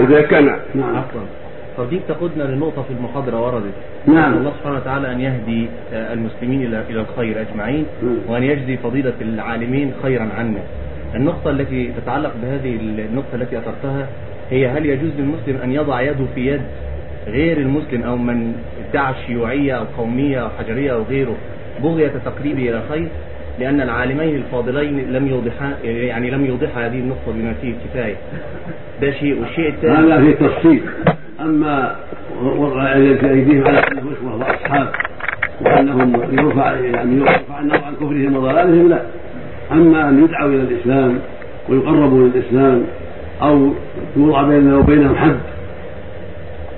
إذا كان. نعم. عفوا. فديك تقودنا لنقطة في المحاضرة وردت. نعم. الله سبحانه وتعالى أن يهدي آه، المسلمين إلى إلى الخير أجمعين مم. وأن يجزي فضيلة العالمين خيرا عنا النقطة التي تتعلق بهذه النقطة التي أثرتها هي هل يجوز للمسلم أن يضع يده في يد غير المسلم أو من ادعى الشيوعية أو قومية أو حجرية أو غيره بغية تقريبه إلى الخير؟ لأن العالمين الفاضلين لم يوضحا يعني لم يوضحا هذه النقطة بما فيه الكفاية. ده شيء والشيء الثاني هذا في تفصيل أما وضع أيديهم على انه اخوه واصحاب وأنهم يرفع يعني يرفع عنهم عن كفرهم وضلالهم لا. أما أن يدعوا إلى الإسلام ويقربوا إلى الاسلام أو يوضع بيننا وبينهم حد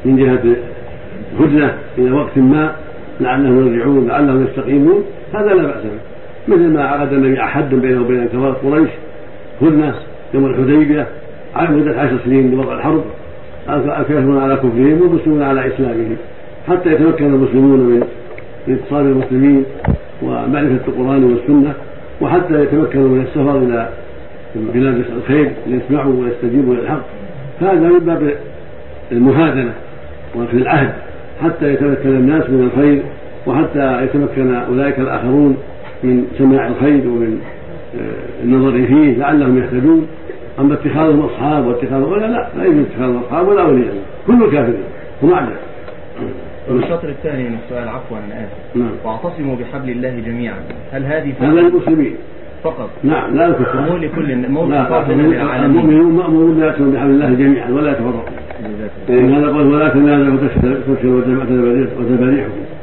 من جهة هدنه إلى وقت ما لعلهم يرجعون لعلهم يستقيمون هذا لا بأس به. مثل ما عقد النبي حدا بينه وبين كفار قريش هدنة يوم الحديبية على مدة عشر سنين لوضع الحرب. الكافرون على كفرهم والمسلمون على إسلامهم حتى يتمكن المسلمون من اتصال المسلمين ومعرفة القرآن والسنة وحتى يتمكنوا من السفر إلى بلاد الخير ليسمعوا ويستجيبوا للحق. هذا من باب المهادنه وفي العهد حتى يتمكن الناس من الخير وحتى يتمكن أولئك الآخرون من سماع الخير ومن آه، النظر فيه لعلهم يهتدون. أما اتخاذهم اصحاب واتخاذهم ولا لا لا يجوز اتخاذهم اصحاب ولا أولياء. كل كافر ومعنا والشطر الثاني من السؤال عفوا أنا آسف. نعم. واعتصموا بحبل الله جميعا. هل هذه هذا للمسلمين. فقط. نعم لا الكفار مو لكل مو المؤمنون مأمورون بيأتون بحبل الله جميعا ولا يتفرقوا جزاك الله. هذا قول ولا تنازعوا تفشلوا وتذهب ريحكم